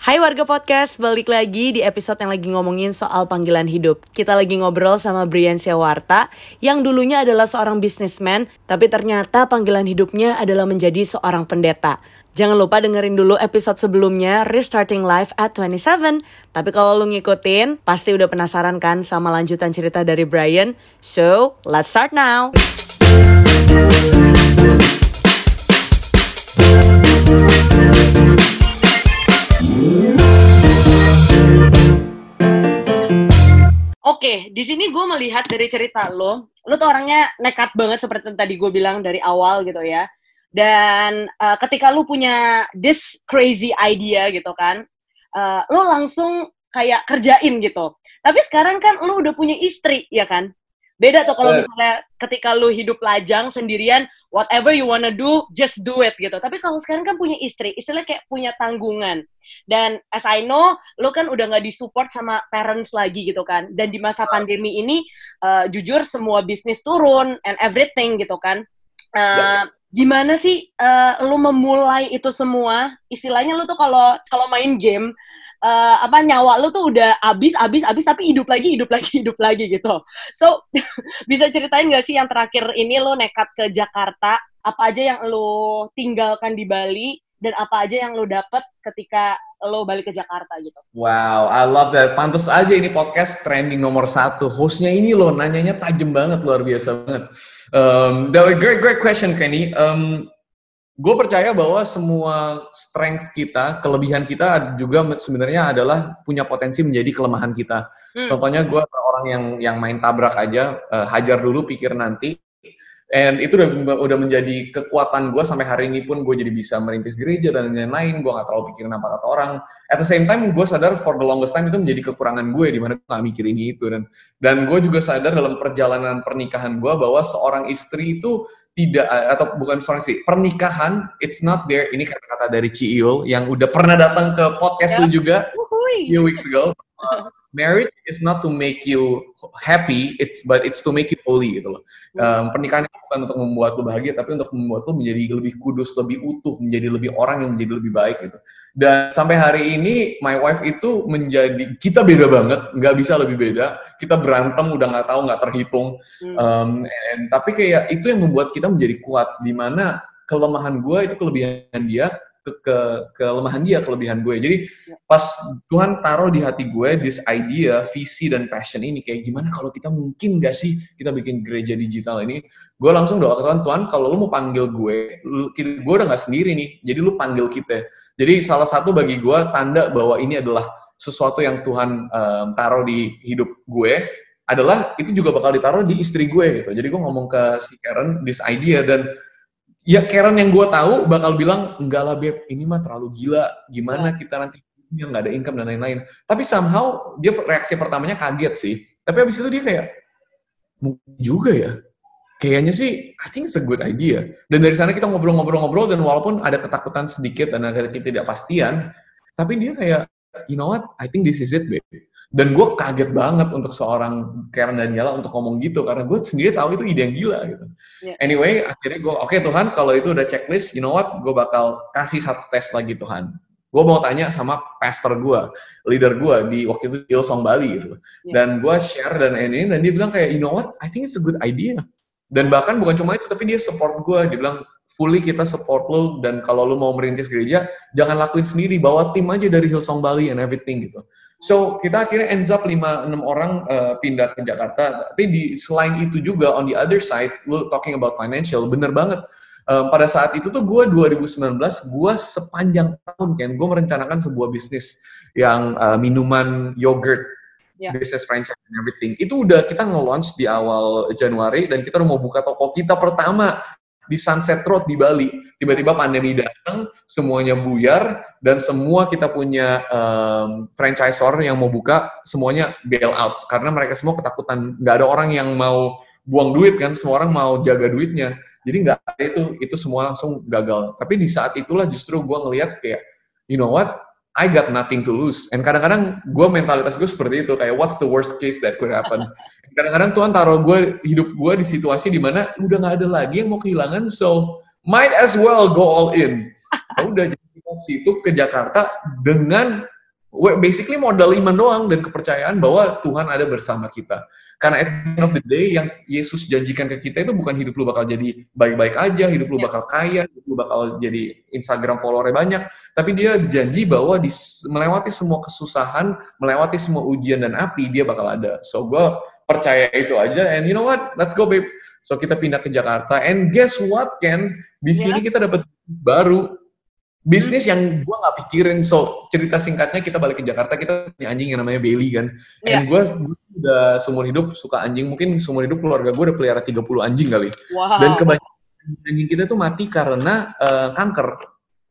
Hai warga podcast, balik lagi di episode yang lagi ngomongin soal panggilan hidup. Kita lagi ngobrol sama Brian Siawarta yang dulunya adalah seorang bisnismen, tapi ternyata panggilan hidupnya adalah menjadi seorang pendeta. Jangan lupa dengerin dulu episode sebelumnya Restarting Life at 27. Tapi kalau lu ngikutin, pasti udah penasaran kan sama lanjutan cerita dari Brian? So, let's start now! Oke, di sini gue melihat dari cerita lo, lo tuh orangnya nekat banget seperti yang tadi gue bilang dari awal gitu ya. Dan uh, ketika lo punya this crazy idea gitu kan, uh, lo langsung kayak kerjain gitu. Tapi sekarang kan lo udah punya istri, ya kan? Beda tuh kalau misalnya ketika lu hidup lajang sendirian, whatever you wanna do, just do it gitu. Tapi kalau sekarang kan punya istri, istilahnya kayak punya tanggungan. Dan as I know, lu kan udah nggak disupport sama parents lagi gitu kan. Dan di masa pandemi ini, uh, jujur semua bisnis turun and everything gitu kan. Uh, Gimana sih uh, lu memulai itu semua? Istilahnya lu tuh kalau kalau main game, uh, apa nyawa lu tuh udah abis abis abis tapi hidup lagi hidup lagi hidup lagi gitu so bisa ceritain gak sih yang terakhir ini lo nekat ke Jakarta apa aja yang lo tinggalkan di Bali dan apa aja yang lo dapet ketika lo balik ke Jakarta gitu. Wow, I love that. Pantes aja ini podcast trending nomor satu. Hostnya ini lo nanyanya tajam banget, luar biasa banget. Um, that great, great question, Kenny. Um, gue percaya bahwa semua strength kita, kelebihan kita juga sebenarnya adalah punya potensi menjadi kelemahan kita. Hmm. Contohnya gue orang yang yang main tabrak aja, uh, hajar dulu, pikir nanti. And itu udah, udah menjadi kekuatan gue sampai hari ini pun gue jadi bisa merintis gereja dan lain-lain. Gue gak terlalu pikirin apa kata orang. At the same time gue sadar for the longest time itu menjadi kekurangan gue di mana gue gak mikirin itu. Dan dan gue juga sadar dalam perjalanan pernikahan gue bahwa seorang istri itu tidak atau bukan sorry sih pernikahan it's not there. Ini kata-kata dari Ciil yang udah pernah datang ke podcast yeah. lu juga few weeks ago marriage is not to make you happy, it's but it's to make you holy gitu loh. Um, pernikahan itu bukan untuk membuat lu bahagia, tapi untuk membuat lu menjadi lebih kudus, lebih utuh, menjadi lebih orang yang menjadi lebih baik gitu. Dan sampai hari ini, my wife itu menjadi kita beda banget, nggak bisa lebih beda. Kita berantem udah nggak tahu, nggak terhitung. Um, and, tapi kayak itu yang membuat kita menjadi kuat, di mana kelemahan gue itu kelebihan dia, ke, ke kelemahan dia, kelebihan gue. Jadi ya. pas Tuhan taruh di hati gue this idea, visi dan passion ini kayak gimana kalau kita mungkin gak sih kita bikin gereja digital ini? Gue langsung doa ke Tuhan, Tuhan kalau lu mau panggil gue, lu, gue udah gak sendiri nih, jadi lu panggil kita. Jadi salah satu bagi gue tanda bahwa ini adalah sesuatu yang Tuhan um, taruh di hidup gue adalah itu juga bakal ditaruh di istri gue gitu. Jadi gue ngomong ke si Karen this idea dan ya Karen yang gue tahu bakal bilang enggak lah beb ini mah terlalu gila. Gimana kita nanti yang nggak ada income dan lain-lain. Tapi somehow dia reaksi pertamanya kaget sih. Tapi abis itu dia kayak mungkin juga ya. Kayaknya sih I think it's a good idea. Dan dari sana kita ngobrol-ngobrol-ngobrol dan walaupun ada ketakutan sedikit dan ada ketidakpastian tapi dia kayak you know what I think this is it babe dan gue kaget banget untuk seorang Karen Daniela untuk ngomong gitu karena gue sendiri tahu itu ide yang gila gitu. Yeah. Anyway, akhirnya gue oke okay, Tuhan kalau itu udah checklist, you know what, gue bakal kasih satu tes lagi Tuhan. Gue mau tanya sama pastor gue, leader gue di waktu itu di Hillsong Bali gitu. Yeah. Dan gue share dan ini dan dia bilang kayak you know what, I think it's a good idea. Dan bahkan bukan cuma itu tapi dia support gue, dia bilang fully kita support lo dan kalau lo mau merintis gereja jangan lakuin sendiri bawa tim aja dari Hillsong Bali and everything gitu So kita akhirnya ends up 5-6 orang uh, pindah ke Jakarta. Tapi di selain itu juga on the other side, lu talking about financial, bener banget. Um, pada saat itu tuh gue 2019, gue sepanjang tahun kan, gue merencanakan sebuah bisnis yang uh, minuman yogurt, yeah. business franchise and everything. Itu udah kita nge-launch di awal Januari dan kita udah mau buka toko kita pertama di Sunset Road di Bali. Tiba-tiba pandemi datang, semuanya buyar, dan semua kita punya um, franchisor yang mau buka, semuanya bail out. Karena mereka semua ketakutan, nggak ada orang yang mau buang duit kan, semua orang mau jaga duitnya. Jadi nggak ada itu, itu semua langsung gagal. Tapi di saat itulah justru gue ngelihat kayak, you know what, I got nothing to lose. And kadang-kadang gue mentalitas gue seperti itu, kayak what's the worst case that could happen. Kadang-kadang Tuhan taruh gue, hidup gue di situasi di mana udah gak ada lagi yang mau kehilangan, so might as well go all in. Ya udah, jadi situ ke Jakarta dengan basically modal iman doang dan kepercayaan bahwa Tuhan ada bersama kita. Karena at the end of the day, yang Yesus janjikan ke kita itu bukan hidup lu bakal jadi baik-baik aja, hidup lu ya. bakal kaya, hidup lu bakal jadi Instagram followernya banyak, tapi dia janji bahwa di, melewati semua kesusahan, melewati semua ujian dan api, dia bakal ada. So gue percaya itu aja, and you know what, let's go babe. So kita pindah ke Jakarta, and guess what Ken, di sini yeah. kita dapat baru bisnis yang gue nggak pikirin so cerita singkatnya kita balik ke Jakarta kita punya anjing yang namanya Bailey kan yeah. and gue udah seumur hidup suka anjing mungkin seumur hidup keluarga gue udah pelihara 30 anjing kali wow. dan kebanyakan anjing kita tuh mati karena uh, kanker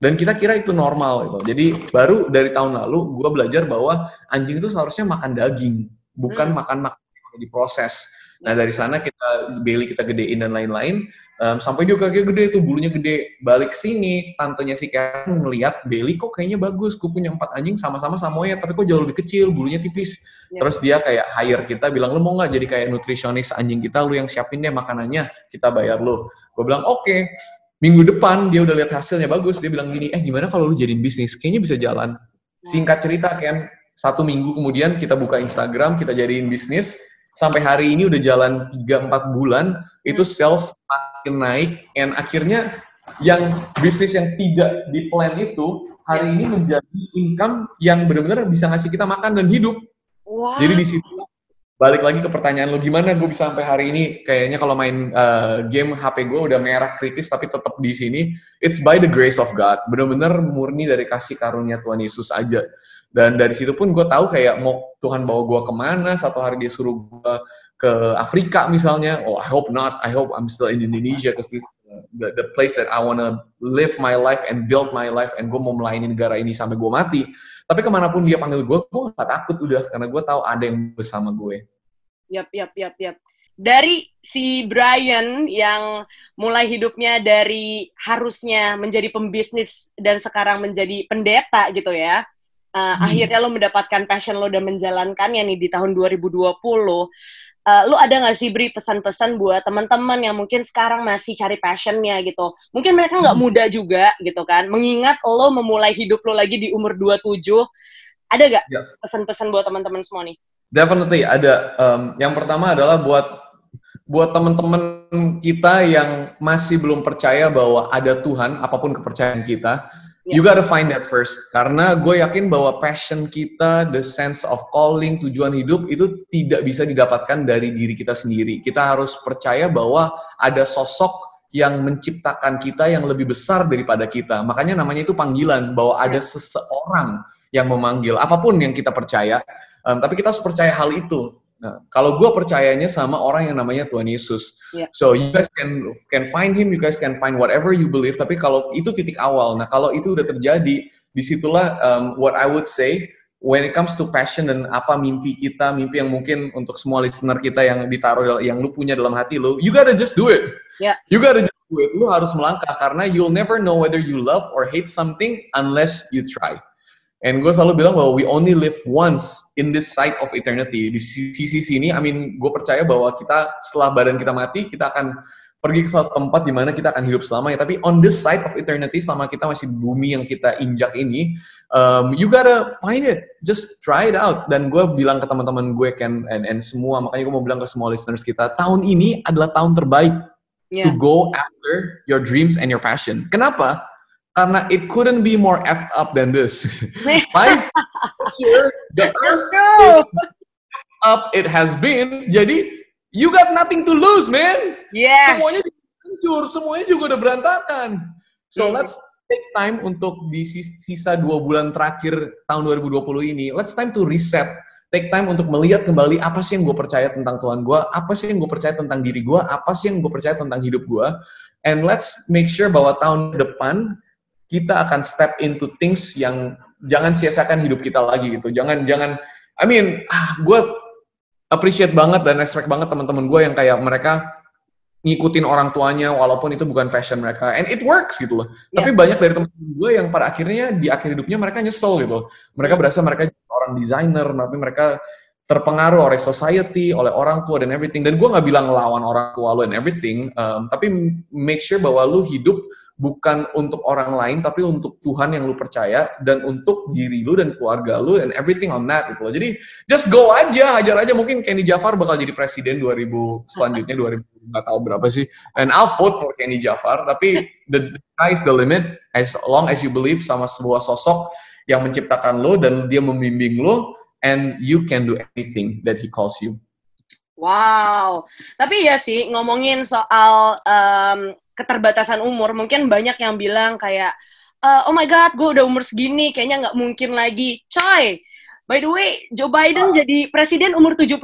dan kita kira itu normal gitu jadi baru dari tahun lalu gue belajar bahwa anjing itu seharusnya makan daging bukan hmm. makan makan diproses nah dari sana kita Bailey kita gedein dan lain-lain Um, sampai dia kayak gede tuh bulunya gede. Balik sini, tantenya si Karen ngeliat Bailey kok kayaknya bagus. Gue punya empat anjing sama-sama samoyed, tapi kok jauh lebih kecil, bulunya tipis. Yeah. Terus dia kayak hire kita, bilang lu mau nggak jadi kayak nutrisionis anjing kita, lu yang siapin deh makanannya, kita bayar lu. Gue bilang oke. Okay. Minggu depan dia udah lihat hasilnya bagus, dia bilang gini, eh gimana kalau lu jadi bisnis? Kayaknya bisa jalan. Singkat cerita kan, satu minggu kemudian kita buka Instagram, kita jadiin bisnis, sampai hari ini udah jalan 3-4 bulan, itu hmm. sales makin naik, and akhirnya yang bisnis yang tidak di plan itu, hari ini menjadi income yang benar-benar bisa ngasih kita makan dan hidup. Wow. Jadi di situ balik lagi ke pertanyaan lo gimana gue bisa sampai hari ini? Kayaknya kalau main uh, game HP gue udah merah kritis tapi tetap di sini. It's by the grace of God. Bener-bener murni dari kasih karunia Tuhan Yesus aja. Dan dari situ pun gue tahu kayak mau Tuhan bawa gue ke mana satu hari dia suruh gue ke Afrika misalnya. Oh I hope not. I hope I'm still in Indonesia the, the place that I wanna live my life and build my life and gue mau melayani negara ini sampai gue mati tapi ke mana pun dia panggil gue, gue gak takut udah karena gue tahu ada yang bersama gue. Yap, yap, yap, yap. Dari si Brian yang mulai hidupnya dari harusnya menjadi pembisnis dan sekarang menjadi pendeta gitu ya. Uh, hmm. Akhirnya lo mendapatkan passion lo dan menjalankannya nih di tahun 2020. Uh, lu ada nggak sih beri pesan-pesan buat teman-teman yang mungkin sekarang masih cari passionnya gitu mungkin mereka nggak hmm. muda juga gitu kan mengingat lo memulai hidup lo lagi di umur 27 ada nggak yeah. pesan-pesan buat teman-teman semua nih definitely ada um, yang pertama adalah buat buat teman-teman kita yang masih belum percaya bahwa ada Tuhan apa pun kepercayaan kita. You gotta find that first. Karena gue yakin bahwa passion kita, the sense of calling, tujuan hidup itu tidak bisa didapatkan dari diri kita sendiri. Kita harus percaya bahwa ada sosok yang menciptakan kita yang lebih besar daripada kita. Makanya namanya itu panggilan, bahwa ada seseorang yang memanggil. Apa pun yang kita percaya, um, tapi kita harus percaya hal itu. Nah, kalau gue percayanya sama orang yang namanya Tuhan Yesus. Yeah. So you guys can can find him, you guys can find whatever you believe. Tapi kalau itu titik awal, nah kalau itu udah terjadi, di situlah um, what I would say when it comes to passion dan apa mimpi kita, mimpi yang mungkin untuk semua listener kita yang ditaruh yang lu punya dalam hati lu, you gotta just do it. Yeah. You gotta just do it. Lu harus melangkah karena you'll never know whether you love or hate something unless you try. And gue selalu bilang bahwa we only live once in this side of eternity. Di sisi sini, I mean, gue percaya bahwa kita setelah badan kita mati, kita akan pergi ke suatu tempat di mana kita akan hidup selamanya. Tapi on this side of eternity, selama kita masih bumi yang kita injak ini, um, you gotta find it. Just try it out. Dan gue bilang ke teman-teman gue, Ken, and, and semua, makanya gue mau bilang ke semua listeners kita, tahun ini adalah tahun terbaik yeah. to go after your dreams and your passion. Kenapa? Karena it couldn't be more effed up than this. Life here, the earth up it has been. Jadi you got nothing to lose, man. Yeah. Semuanya hancur, semuanya juga udah berantakan. So yeah. let's take time untuk di sisa dua bulan terakhir tahun 2020 ini. Let's time to reset. Take time untuk melihat kembali apa sih yang gue percaya tentang Tuhan gue, apa sih yang gue percaya tentang diri gue, apa sih yang gue percaya tentang hidup gue. And let's make sure bahwa tahun depan kita akan step into things yang jangan sia-siakan hidup kita lagi gitu. Jangan jangan I mean, ah gue appreciate banget dan respect banget teman-teman gue yang kayak mereka ngikutin orang tuanya walaupun itu bukan passion mereka and it works gitu loh. Yeah. Tapi banyak dari teman-teman gue yang pada akhirnya di akhir hidupnya mereka nyesel gitu. Mereka berasa mereka orang desainer tapi mereka terpengaruh oleh society, oleh orang tua dan everything. Dan gue nggak bilang lawan orang tua lo and everything, um, tapi make sure bahwa lu hidup bukan untuk orang lain tapi untuk Tuhan yang lu percaya dan untuk diri lu dan keluarga lu and everything on that gitu loh. Jadi just go aja, hajar aja mungkin Kenny Jafar bakal jadi presiden 2000 selanjutnya 2000 nggak tahu berapa sih. And I'll vote for Kenny Jafar tapi the, sky is the limit as long as you believe sama sebuah sosok yang menciptakan lo dan dia membimbing lo and you can do anything that he calls you. Wow, tapi ya sih ngomongin soal um, keterbatasan umur, mungkin banyak yang bilang kayak, uh, oh my god, gue udah umur segini, kayaknya nggak mungkin lagi. Coy, by the way, Joe Biden ah. jadi presiden umur 77,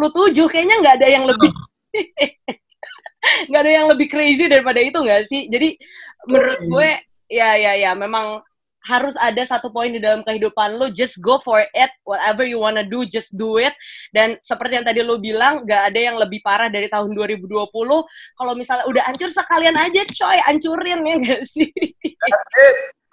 kayaknya nggak ada yang lebih... nggak ada yang lebih crazy daripada itu nggak sih? Jadi menurut gue, ya ya ya, memang harus ada satu poin di dalam kehidupan lo just go for it whatever you wanna do just do it. Dan seperti yang tadi lo bilang gak ada yang lebih parah dari tahun 2020 kalau misalnya udah hancur sekalian aja coy hancurin ya gak sih?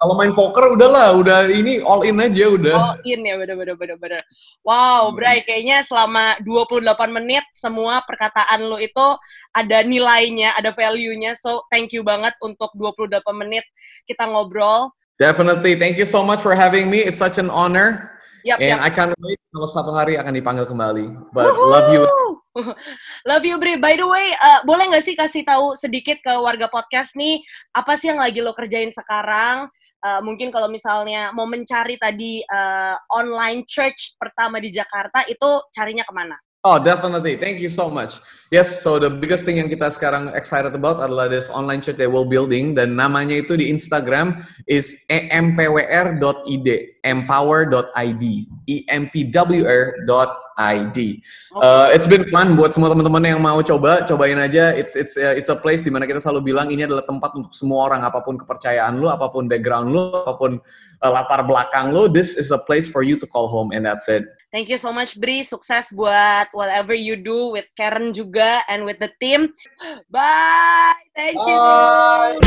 Kalau main poker udahlah udah ini all in aja udah. All in ya bener bener bener bener. Wow hmm. Bray kayaknya selama 28 menit semua perkataan lo itu ada nilainya ada value-nya. So thank you banget untuk 28 menit kita ngobrol Definitely. Thank you so much for having me. It's such an honor. Yep, And yep. I can't wait kalau satu hari akan dipanggil kembali. But Woohoo! love you. love you, Bri. By the way, uh, boleh nggak sih kasih tahu sedikit ke warga podcast nih, apa sih yang lagi lo kerjain sekarang? Uh, mungkin kalau misalnya mau mencari tadi uh, online church pertama di Jakarta, itu carinya ke mana? Oh, definitely. Thank you so much. Yes, so the biggest thing yang kita sekarang excited about adalah this online church that we're building dan namanya itu di Instagram is empwr.id, empower.id, empwr.id. Uh, it's been fun buat semua teman-teman yang mau coba, cobain aja. It's it's uh, it's a place di mana kita selalu bilang ini adalah tempat untuk semua orang apa pun kepercayaan lu, apa pun background lu, apa pun uh, latar belakang lu, this is a place for you to call home and that's it. Thank you so much Bri, sukses buat whatever you do with Karen juga and with the team. Bye. Thank you. Bye.